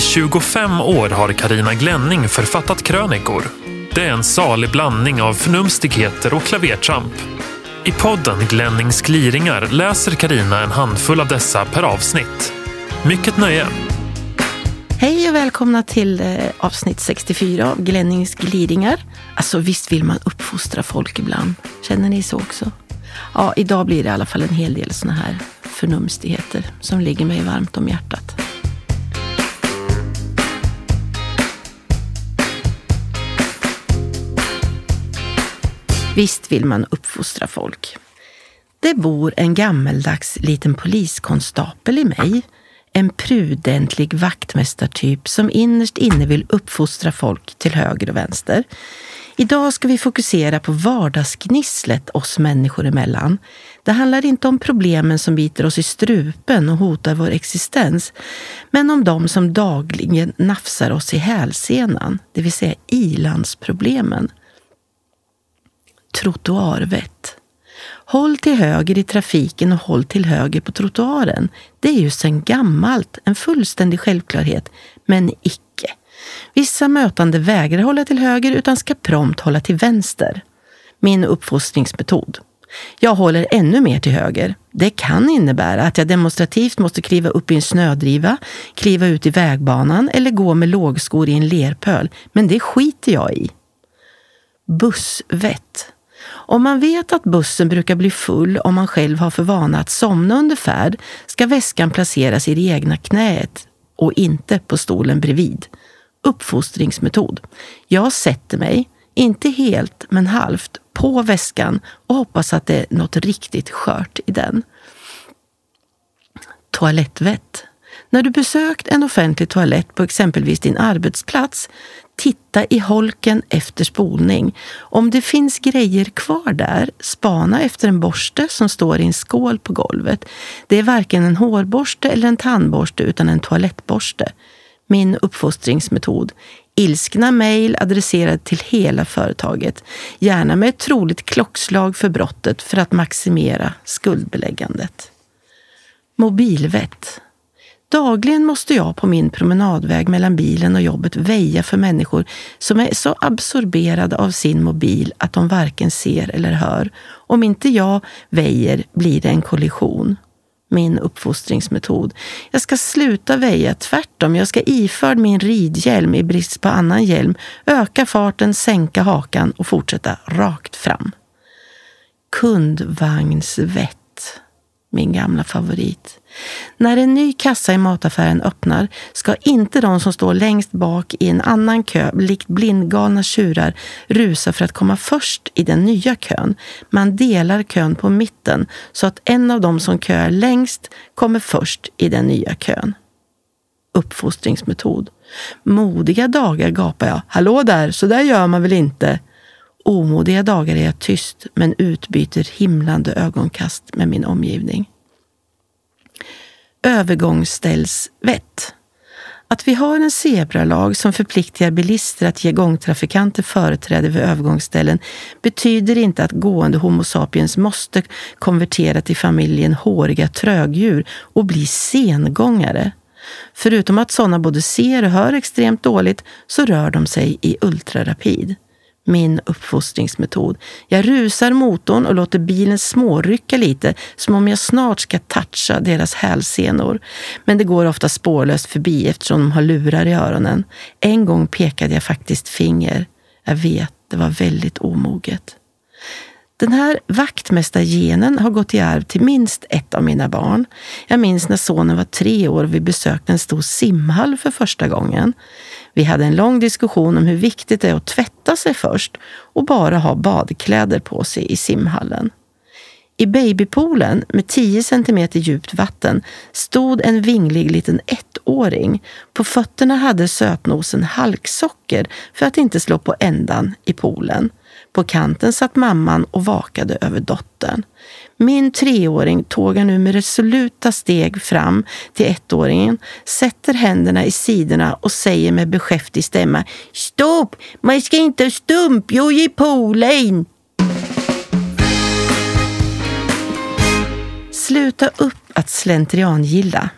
I 25 år har Karina Glänning författat krönikor. Det är en salig blandning av förnumstigheter och klavertramp. I podden Glennings gliringar läser Karina en handfull av dessa per avsnitt. Mycket nöje! Hej och välkomna till eh, avsnitt 64 av Glennings gliringar. Alltså visst vill man uppfostra folk ibland. Känner ni så också? Ja, idag blir det i alla fall en hel del såna här förnumstigheter som ligger mig varmt om hjärtat. Visst vill man uppfostra folk. Det bor en gammeldags liten poliskonstapel i mig. En prudentlig vaktmästartyp som innerst inne vill uppfostra folk till höger och vänster. Idag ska vi fokusera på vardagsgnisslet oss människor emellan. Det handlar inte om problemen som biter oss i strupen och hotar vår existens, men om de som dagligen nafsar oss i hälsenan, det vill säga ilandsproblemen trottoarvett. Håll till höger i trafiken och håll till höger på trottoaren. Det är ju sedan gammalt en fullständig självklarhet, men icke. Vissa mötande vägrar hålla till höger utan ska prompt hålla till vänster. Min uppfostringsmetod. Jag håller ännu mer till höger. Det kan innebära att jag demonstrativt måste kliva upp i en snödriva, kliva ut i vägbanan eller gå med lågskor i en lerpöl, men det skiter jag i. Bussvett. Om man vet att bussen brukar bli full om man själv har för vana att somna under färd ska väskan placeras i det egna knäet och inte på stolen bredvid. Uppfostringsmetod. Jag sätter mig, inte helt men halvt, på väskan och hoppas att det är något riktigt skört i den. Toalettvett. När du besökt en offentlig toalett på exempelvis din arbetsplats, titta i holken efter spolning. Om det finns grejer kvar där, spana efter en borste som står i en skål på golvet. Det är varken en hårborste eller en tandborste utan en toalettborste. Min uppfostringsmetod. Ilskna mejl adresserade till hela företaget. Gärna med ett troligt klockslag för brottet för att maximera skuldbeläggandet. Mobilvett. Dagligen måste jag på min promenadväg mellan bilen och jobbet väja för människor som är så absorberade av sin mobil att de varken ser eller hör. Om inte jag väjer blir det en kollision. Min uppfostringsmetod. Jag ska sluta väja, tvärtom. Jag ska iförd min ridhjälm i brist på annan hjälm, öka farten, sänka hakan och fortsätta rakt fram. Kundvagnsvett. Min gamla favorit. När en ny kassa i mataffären öppnar ska inte de som står längst bak i en annan kö, likt blindgalna tjurar, rusa för att komma först i den nya kön. Man delar kön på mitten så att en av de som köar längst kommer först i den nya kön. Uppfostringsmetod. Modiga dagar gapar jag. Hallå där, så där gör man väl inte? Omodiga dagar är jag tyst men utbyter himlande ögonkast med min omgivning övergångsställsvett. Att vi har en zebralag som förpliktigar bilister att ge gångtrafikanter företräde vid övergångsställen betyder inte att gående Homo sapiens måste konvertera till familjen håriga trögdjur och bli sengångare. Förutom att sådana både ser och hör extremt dåligt så rör de sig i ultrarapid min uppfostringsmetod. Jag rusar motorn och låter bilen smårycka lite som om jag snart ska toucha deras hälsenor. Men det går ofta spårlöst förbi eftersom de har lurar i öronen. En gång pekade jag faktiskt finger. Jag vet, det var väldigt omoget. Den här vaktmästargenen har gått i arv till minst ett av mina barn. Jag minns när sonen var tre år och vi besökte en stor simhall för första gången. Vi hade en lång diskussion om hur viktigt det är att tvätta sig först och bara ha badkläder på sig i simhallen. I babypoolen med 10 cm djupt vatten stod en vinglig liten ettåring. På fötterna hade sötnosen halksocker för att inte slå på ändan i poolen. På kanten satt mamman och vakade över dottern. Min treåring tågar nu med resoluta steg fram till ettåringen, sätter händerna i sidorna och säger med beskäftig stämma Stopp! Man ska inte stumpjo i poolen! Sluta upp att slentriangilla.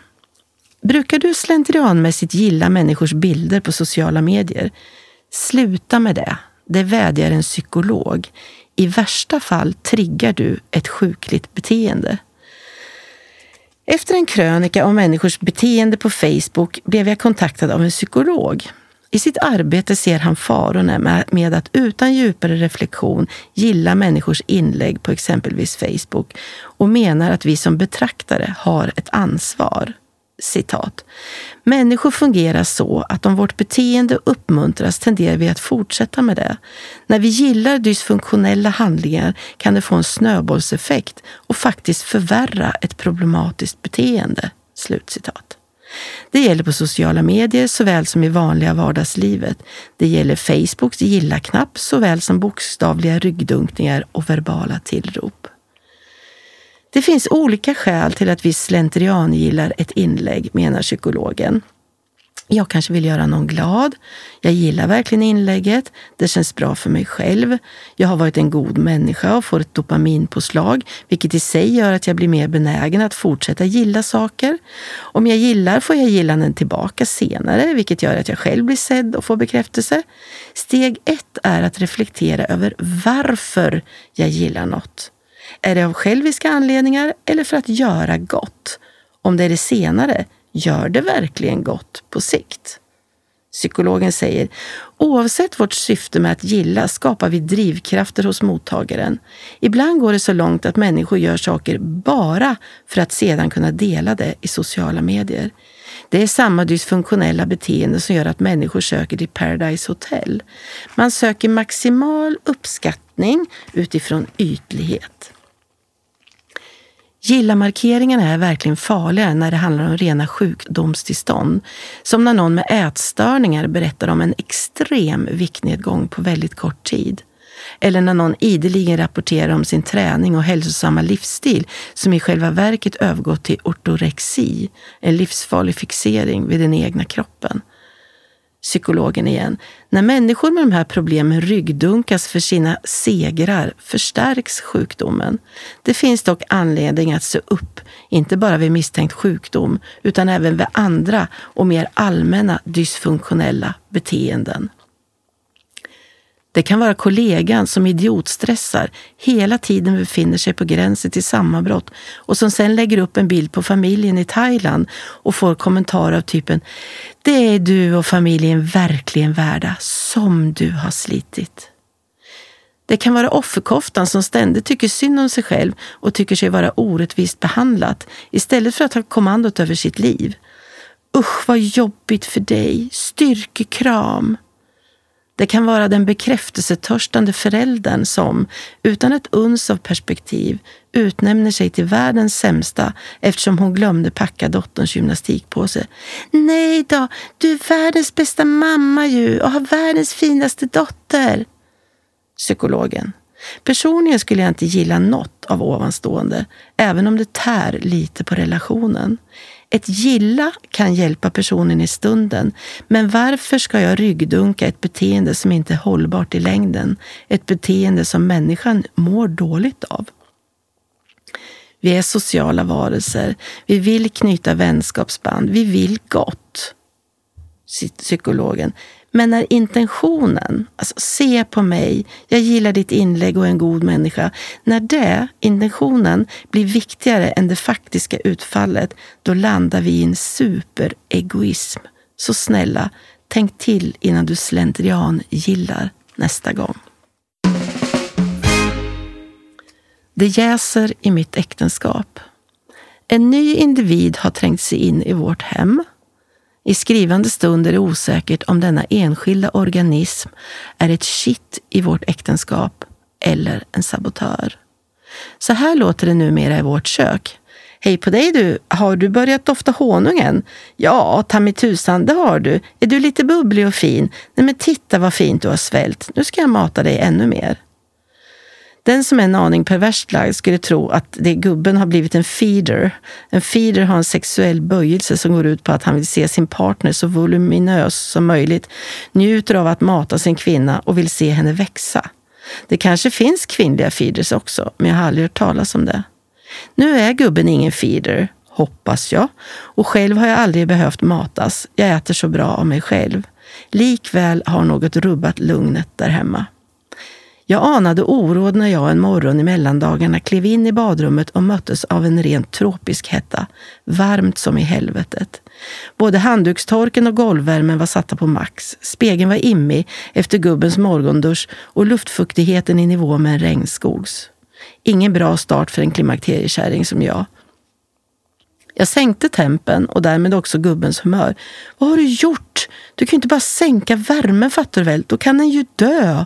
Brukar du slentrianmässigt gilla människors bilder på sociala medier? Sluta med det. Det vädjar en psykolog. I värsta fall triggar du ett sjukligt beteende. Efter en krönika om människors beteende på Facebook blev jag kontaktad av en psykolog. I sitt arbete ser han farorna med att utan djupare reflektion gilla människors inlägg på exempelvis Facebook och menar att vi som betraktare har ett ansvar citat. Människor fungerar så att om vårt beteende uppmuntras tenderar vi att fortsätta med det. När vi gillar dysfunktionella handlingar kan det få en snöbollseffekt och faktiskt förvärra ett problematiskt beteende. Slutcitat. Det gäller på sociala medier såväl som i vanliga vardagslivet. Det gäller Facebooks gilla-knapp såväl som bokstavliga ryggdunkningar och verbala tillrop. Det finns olika skäl till att vi slentrian gillar ett inlägg, menar psykologen. Jag kanske vill göra någon glad. Jag gillar verkligen inlägget. Det känns bra för mig själv. Jag har varit en god människa och får ett dopaminpåslag, vilket i sig gör att jag blir mer benägen att fortsätta gilla saker. Om jag gillar får jag gillanden tillbaka senare, vilket gör att jag själv blir sedd och får bekräftelse. Steg ett är att reflektera över varför jag gillar något. Är det av själviska anledningar eller för att göra gott? Om det är det senare, gör det verkligen gott på sikt? Psykologen säger, oavsett vårt syfte med att gilla skapar vi drivkrafter hos mottagaren. Ibland går det så långt att människor gör saker bara för att sedan kunna dela det i sociala medier. Det är samma dysfunktionella beteende som gör att människor söker till Paradise Hotel. Man söker maximal uppskattning utifrån ytlighet. Gilla-markeringarna är verkligen farliga när det handlar om rena sjukdomstillstånd. Som när någon med ätstörningar berättar om en extrem viktnedgång på väldigt kort tid. Eller när någon ideligen rapporterar om sin träning och hälsosamma livsstil som i själva verket övergått till ortorexi, en livsfarlig fixering vid den egna kroppen psykologen igen. När människor med de här problemen ryggdunkas för sina segrar förstärks sjukdomen. Det finns dock anledning att se upp, inte bara vid misstänkt sjukdom, utan även vid andra och mer allmänna dysfunktionella beteenden. Det kan vara kollegan som idiotstressar, hela tiden befinner sig på gränsen till sammanbrott och som sen lägger upp en bild på familjen i Thailand och får kommentarer av typen “Det är du och familjen verkligen värda, som du har slitit”. Det kan vara offerkoftan som ständigt tycker synd om sig själv och tycker sig vara orättvist behandlat istället för att ha kommandot över sitt liv. Usch vad jobbigt för dig, styrkekram. Det kan vara den bekräftelsetörstande föräldern som, utan ett uns av perspektiv, utnämner sig till världens sämsta eftersom hon glömde packa dotterns gymnastikpåse. Nej då, du är världens bästa mamma ju och har världens finaste dotter. Psykologen. Personligen skulle jag inte gilla något av ovanstående, även om det tär lite på relationen. Ett gilla kan hjälpa personen i stunden, men varför ska jag ryggdunka ett beteende som inte är hållbart i längden? Ett beteende som människan mår dåligt av. Vi är sociala varelser. Vi vill knyta vänskapsband. Vi vill gott. Psykologen. Men när intentionen, alltså se på mig, jag gillar ditt inlägg och är en god människa. När det, intentionen, blir viktigare än det faktiska utfallet, då landar vi i en superegoism. Så snälla, tänk till innan du slentrian gillar nästa gång. Det jäser i mitt äktenskap. En ny individ har trängt sig in i vårt hem i skrivande stund är det osäkert om denna enskilda organism är ett kitt i vårt äktenskap eller en sabotör. Så här låter det numera i vårt kök. Hej på dig du! Har du börjat dofta honungen? Ja, ta mig tusan, det har du. Är du lite bubblig och fin? Nej men titta vad fint du har svällt. Nu ska jag mata dig ännu mer. Den som är en aning perverst lagd skulle tro att det gubben har blivit en feeder. En feeder har en sexuell böjelse som går ut på att han vill se sin partner så voluminös som möjligt, njuter av att mata sin kvinna och vill se henne växa. Det kanske finns kvinnliga feeders också, men jag har aldrig hört talas om det. Nu är gubben ingen feeder. hoppas jag. Och själv har jag aldrig behövt matas. Jag äter så bra av mig själv. Likväl har något rubbat lugnet där hemma. Jag anade oråd när jag en morgon i mellandagarna klev in i badrummet och möttes av en rent tropisk hetta. Varmt som i helvetet. Både handdukstorken och golvvärmen var satta på max. Spegeln var immig efter gubbens morgondusch och luftfuktigheten i nivå med en regnskogs. Ingen bra start för en klimakteriekärring som jag. Jag sänkte tempen och därmed också gubbens humör. Vad har du gjort? Du kan ju inte bara sänka värmen fattar du väl? Då kan den ju dö.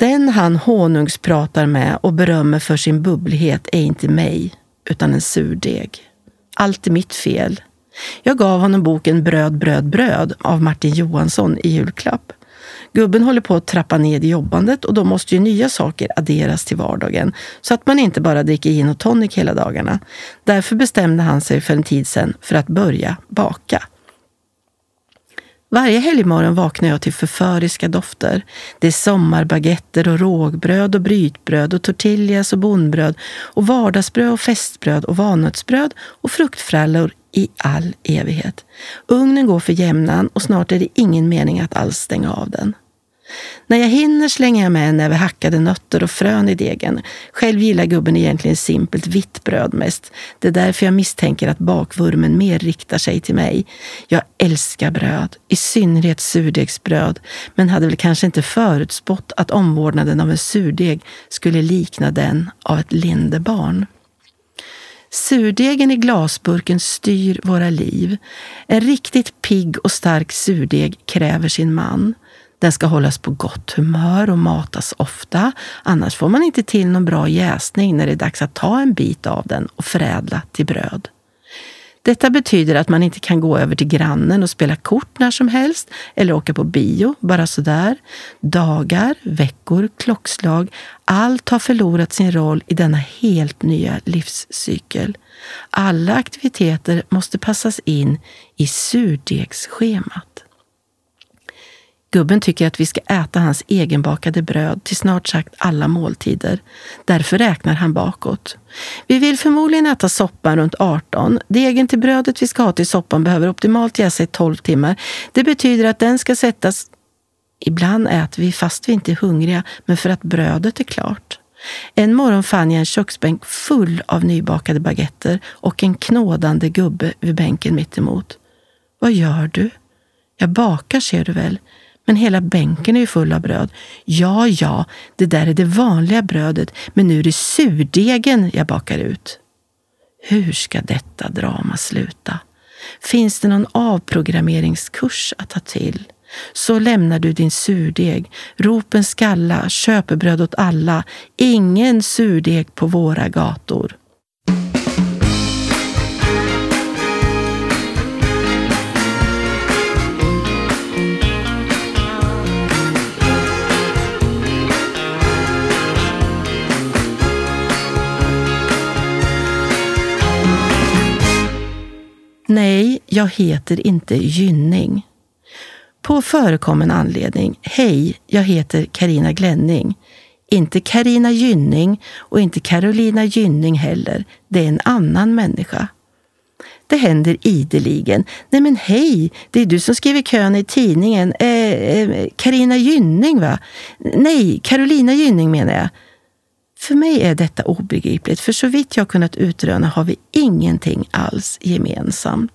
Den han honungspratar med och berömmer för sin bubblighet är inte mig, utan en surdeg. Allt är mitt fel. Jag gav honom boken Bröd, bröd, bröd av Martin Johansson i julklapp. Gubben håller på att trappa ned i jobbandet och då måste ju nya saker adderas till vardagen så att man inte bara dricker gin och tonic hela dagarna. Därför bestämde han sig för en tid sedan för att börja baka. Varje helgmorgon vaknar jag till förföriska dofter. Det är sommarbaguetter och rågbröd och brytbröd och tortillas och bondbröd och vardagsbröd och festbröd och valnötsbröd och fruktfrallor i all evighet. Ugnen går för jämnan och snart är det ingen mening att alls stänga av den. När jag hinner slänger jag med en näve hackade nötter och frön i degen. Själv gillar gubben egentligen simpelt vitt bröd mest. Det är därför jag misstänker att bakvurmen mer riktar sig till mig. Jag älskar bröd, i synnerhet surdegsbröd, men hade väl kanske inte förutspått att omvårdnaden av en surdeg skulle likna den av ett lindebarn. Surdegen i glasburken styr våra liv. En riktigt pigg och stark surdeg kräver sin man. Den ska hållas på gott humör och matas ofta, annars får man inte till någon bra jäsning när det är dags att ta en bit av den och förädla till bröd. Detta betyder att man inte kan gå över till grannen och spela kort när som helst eller åka på bio bara sådär. Dagar, veckor, klockslag, allt har förlorat sin roll i denna helt nya livscykel. Alla aktiviteter måste passas in i surdegsschemat. Gubben tycker att vi ska äta hans egenbakade bröd till snart sagt alla måltider. Därför räknar han bakåt. Vi vill förmodligen äta soppan runt 18. Degen till brödet vi ska ha till soppan behöver optimalt jäsa i 12 timmar. Det betyder att den ska sättas... Ibland äter vi fast vi inte är hungriga, men för att brödet är klart. En morgon fann jag en köksbänk full av nybakade baguetter och en knådande gubbe vid bänken mittemot. Vad gör du? Jag bakar, ser du väl. Men hela bänken är ju full av bröd. Ja, ja, det där är det vanliga brödet, men nu är det surdegen jag bakar ut. Hur ska detta drama sluta? Finns det någon avprogrammeringskurs att ta till? Så lämnar du din surdeg. Ropen skalla, köpebröd åt alla. Ingen surdeg på våra gator. Nej, jag heter inte Gynning. På förekommen anledning, hej, jag heter Karina Glänning. Inte Karina Gynning och inte Carolina Gynning heller. Det är en annan människa. Det händer ideligen. Nej men hej, det är du som skriver kön i tidningen. Karina eh, eh, Gynning va? Nej, Carolina Gynning menar jag. För mig är detta obegripligt, för så vitt jag kunnat utröna har vi ingenting alls gemensamt.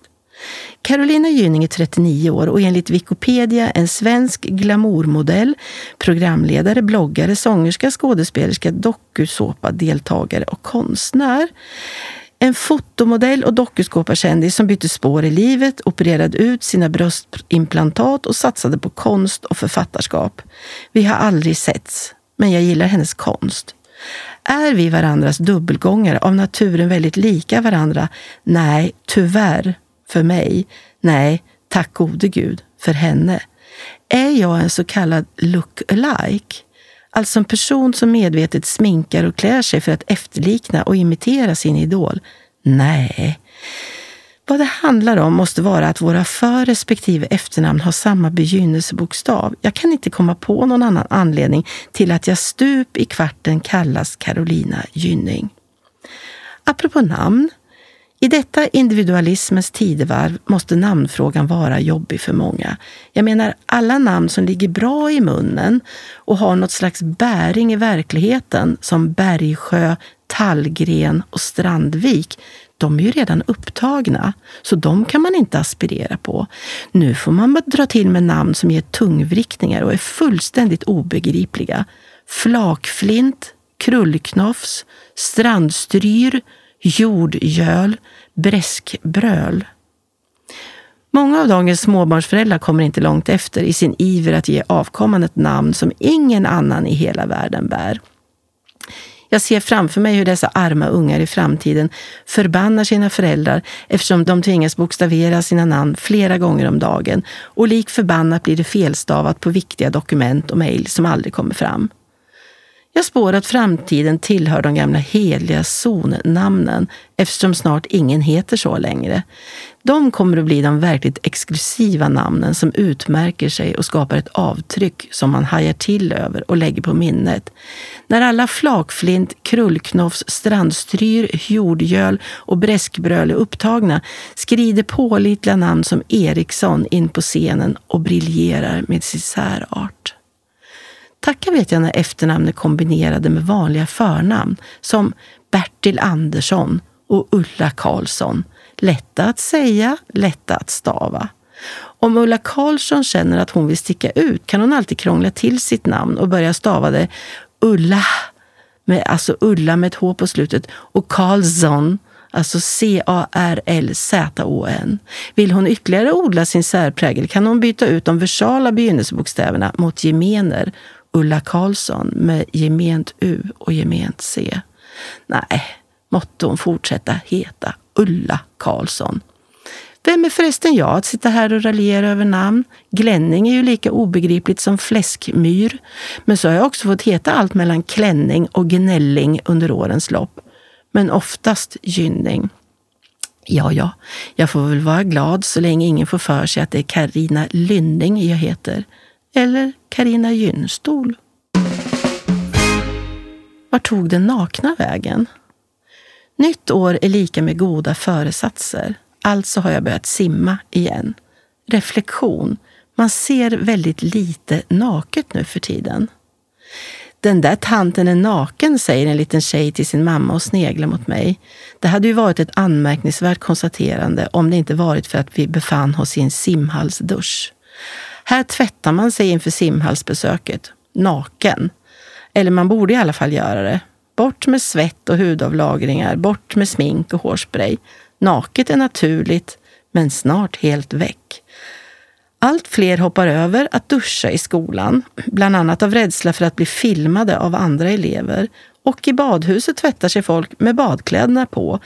Carolina Gynning är 39 år och enligt Wikipedia en svensk glamourmodell, programledare, bloggare, sångerska, skådespelerska, dokusåpa-deltagare och konstnär. En fotomodell och dokusåpakändis som bytte spår i livet, opererade ut sina bröstimplantat och satsade på konst och författarskap. Vi har aldrig setts, men jag gillar hennes konst. Är vi varandras dubbelgångare, av naturen väldigt lika varandra? Nej, tyvärr, för mig. Nej, tack gode gud, för henne. Är jag en så kallad look-alike? Alltså en person som medvetet sminkar och klär sig för att efterlikna och imitera sin idol? Nej. Vad det handlar om måste vara att våra för respektive efternamn har samma begynnelsebokstav. Jag kan inte komma på någon annan anledning till att jag stup i kvarten kallas Carolina Gynning. Apropå namn. I detta individualismens tidevarv måste namnfrågan vara jobbig för många. Jag menar, alla namn som ligger bra i munnen och har något slags bäring i verkligheten, som Bergsjö, Tallgren och Strandvik, de är ju redan upptagna, så de kan man inte aspirera på. Nu får man dra till med namn som ger tungvrickningar och är fullständigt obegripliga. Flakflint, Krullknofs, Strandstryr, Jordgöl, Bräskbröl. Många av dagens småbarnsföräldrar kommer inte långt efter i sin iver att ge avkomman ett namn som ingen annan i hela världen bär. Jag ser framför mig hur dessa arma ungar i framtiden förbannar sina föräldrar eftersom de tvingas bokstavera sina namn flera gånger om dagen och lik förbannat blir det felstavat på viktiga dokument och mejl som aldrig kommer fram. Jag spår att framtiden tillhör de gamla heliga zonnamnen eftersom snart ingen heter så längre. De kommer att bli de verkligt exklusiva namnen som utmärker sig och skapar ett avtryck som man hajar till över och lägger på minnet. När alla flakflint, krullknofs, strandstryr, jordgöl och bräskbröl är upptagna skrider pålitliga namn som Eriksson in på scenen och briljerar med sin särart. Tacka vet jag när efternamn är kombinerade med vanliga förnamn som Bertil Andersson och Ulla Karlsson. Lätta att säga, lätta att stava. Om Ulla Karlsson känner att hon vill sticka ut kan hon alltid krångla till sitt namn och börja stava det Ulla, med, alltså Ulla med ett H på slutet, och Karlsson, alltså C-A-R-L-Z-O-N. Vill hon ytterligare odla sin särprägel kan hon byta ut de versala begynnelsebokstäverna mot gemener Ulla Karlsson med gement U och gement C. Nej, måtte hon fortsätta heta Ulla Karlsson. Vem är förresten jag att sitta här och raljera över namn? Glänning är ju lika obegripligt som fläskmyr. Men så har jag också fått heta allt mellan klänning och gnälling under årens lopp. Men oftast gynning. Ja, ja, jag får väl vara glad så länge ingen får för sig att det är Karina Lynning jag heter. Eller Karina Gynstol. Var tog den nakna vägen? Nytt år är lika med goda föresatser. Alltså har jag börjat simma igen. Reflektion. Man ser väldigt lite naket nu för tiden. Den där tanten är naken, säger en liten tjej till sin mamma och sneglar mot mig. Det hade ju varit ett anmärkningsvärt konstaterande om det inte varit för att vi befann oss i en simhallsdusch. Här tvättar man sig inför simhallsbesöket, naken. Eller man borde i alla fall göra det. Bort med svett och hudavlagringar, bort med smink och hårspray. Naket är naturligt, men snart helt väck. Allt fler hoppar över att duscha i skolan, bland annat av rädsla för att bli filmade av andra elever. Och i badhuset tvättar sig folk med badkläderna på.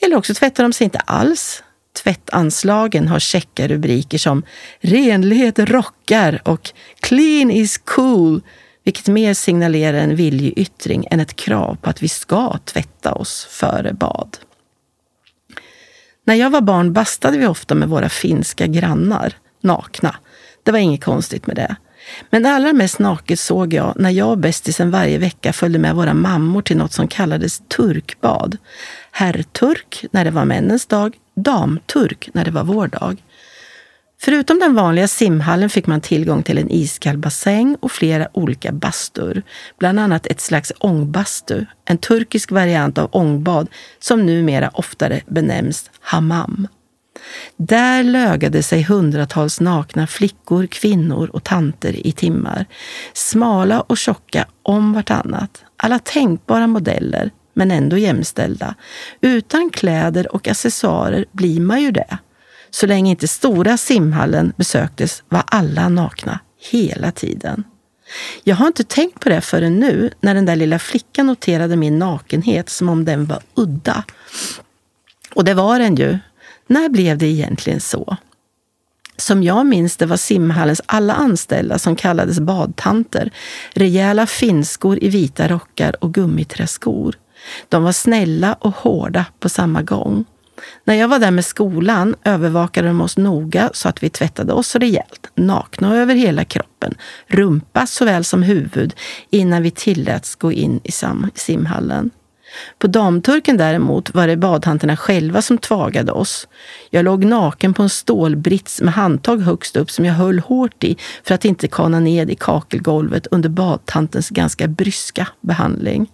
Eller också tvättar de sig inte alls. Tvättanslagen har käcka rubriker som “Renlighet rockar” och “Clean is cool” vilket mer signalerar en viljeyttring än ett krav på att vi ska tvätta oss före bad. När jag var barn bastade vi ofta med våra finska grannar, nakna. Det var inget konstigt med det. Men allra mest naket såg jag när jag och bästisen varje vecka följde med våra mammor till något som kallades turkbad. Herrturk när det var männens dag, damturk när det var vår dag. Förutom den vanliga simhallen fick man tillgång till en iskall bassäng och flera olika bastur. Bland annat ett slags ångbastu, en turkisk variant av ångbad som numera oftare benämns hammam. Där lögade sig hundratals nakna flickor, kvinnor och tanter i timmar. Smala och tjocka om vartannat. Alla tänkbara modeller, men ändå jämställda. Utan kläder och accessoarer blir man ju det. Så länge inte stora simhallen besöktes var alla nakna, hela tiden. Jag har inte tänkt på det förrän nu, när den där lilla flickan noterade min nakenhet som om den var udda. Och det var den ju. När blev det egentligen så? Som jag minns det var simhallens alla anställda som kallades badtanter. Rejäla finskor i vita rockar och gummiträskor. De var snälla och hårda på samma gång. När jag var där med skolan övervakade de oss noga så att vi tvättade oss rejält, nakna och över hela kroppen, rumpa såväl som huvud, innan vi tilläts gå in i simhallen. På damturken däremot var det badtanterna själva som tvagade oss. Jag låg naken på en stålbrits med handtag högst upp som jag höll hårt i för att inte kana ned i kakelgolvet under badtantens ganska bryska behandling.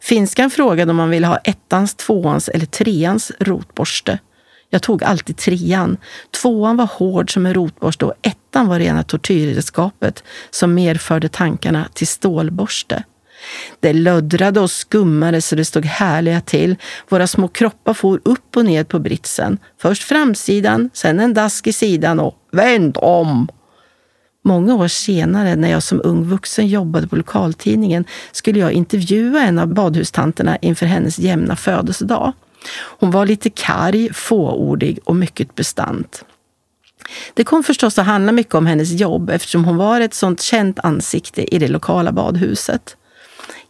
Finskan frågade om man ville ha ettans, tvåans eller treans rotborste. Jag tog alltid trean. Tvåan var hård som en rotborste och ettan var rena tortyrredskapet som mer förde tankarna till stålborste. Det löddrade och skummade så det stod härliga till. Våra små kroppar for upp och ned på britsen. Först framsidan, sen en dask i sidan och vänd om. Många år senare, när jag som ung vuxen jobbade på lokaltidningen, skulle jag intervjua en av badhustanterna inför hennes jämna födelsedag. Hon var lite karg, fåordig och mycket bestant. Det kom förstås att handla mycket om hennes jobb eftersom hon var ett sånt känt ansikte i det lokala badhuset.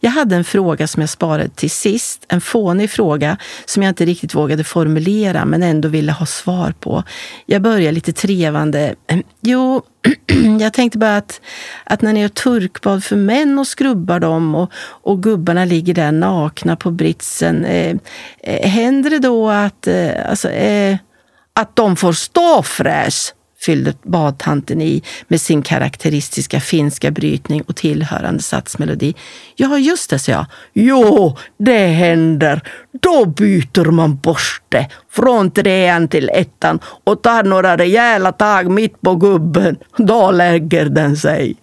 Jag hade en fråga som jag sparade till sist, en fånig fråga som jag inte riktigt vågade formulera men ändå ville ha svar på. Jag började lite trevande. Ehm, jo, jag tänkte bara att, att när ni gör turkbad för män och skrubbar dem och, och gubbarna ligger där nakna på britsen, eh, eh, händer det då att, eh, alltså, eh, att de får stå ståfräs? Fyllde badtanten i med sin karaktäristiska finska brytning och tillhörande satsmelodi. Ja, just det, sa jag. Jo, det händer. Då byter man borste från trean till ettan och tar några rejäla tag mitt på gubben. Då lägger den sig.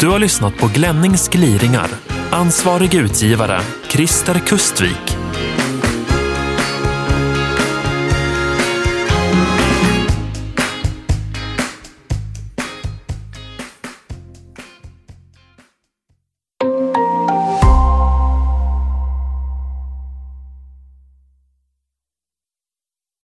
Du har lyssnat på Glennings gliringar. Ansvarig utgivare, Christer Kustvik.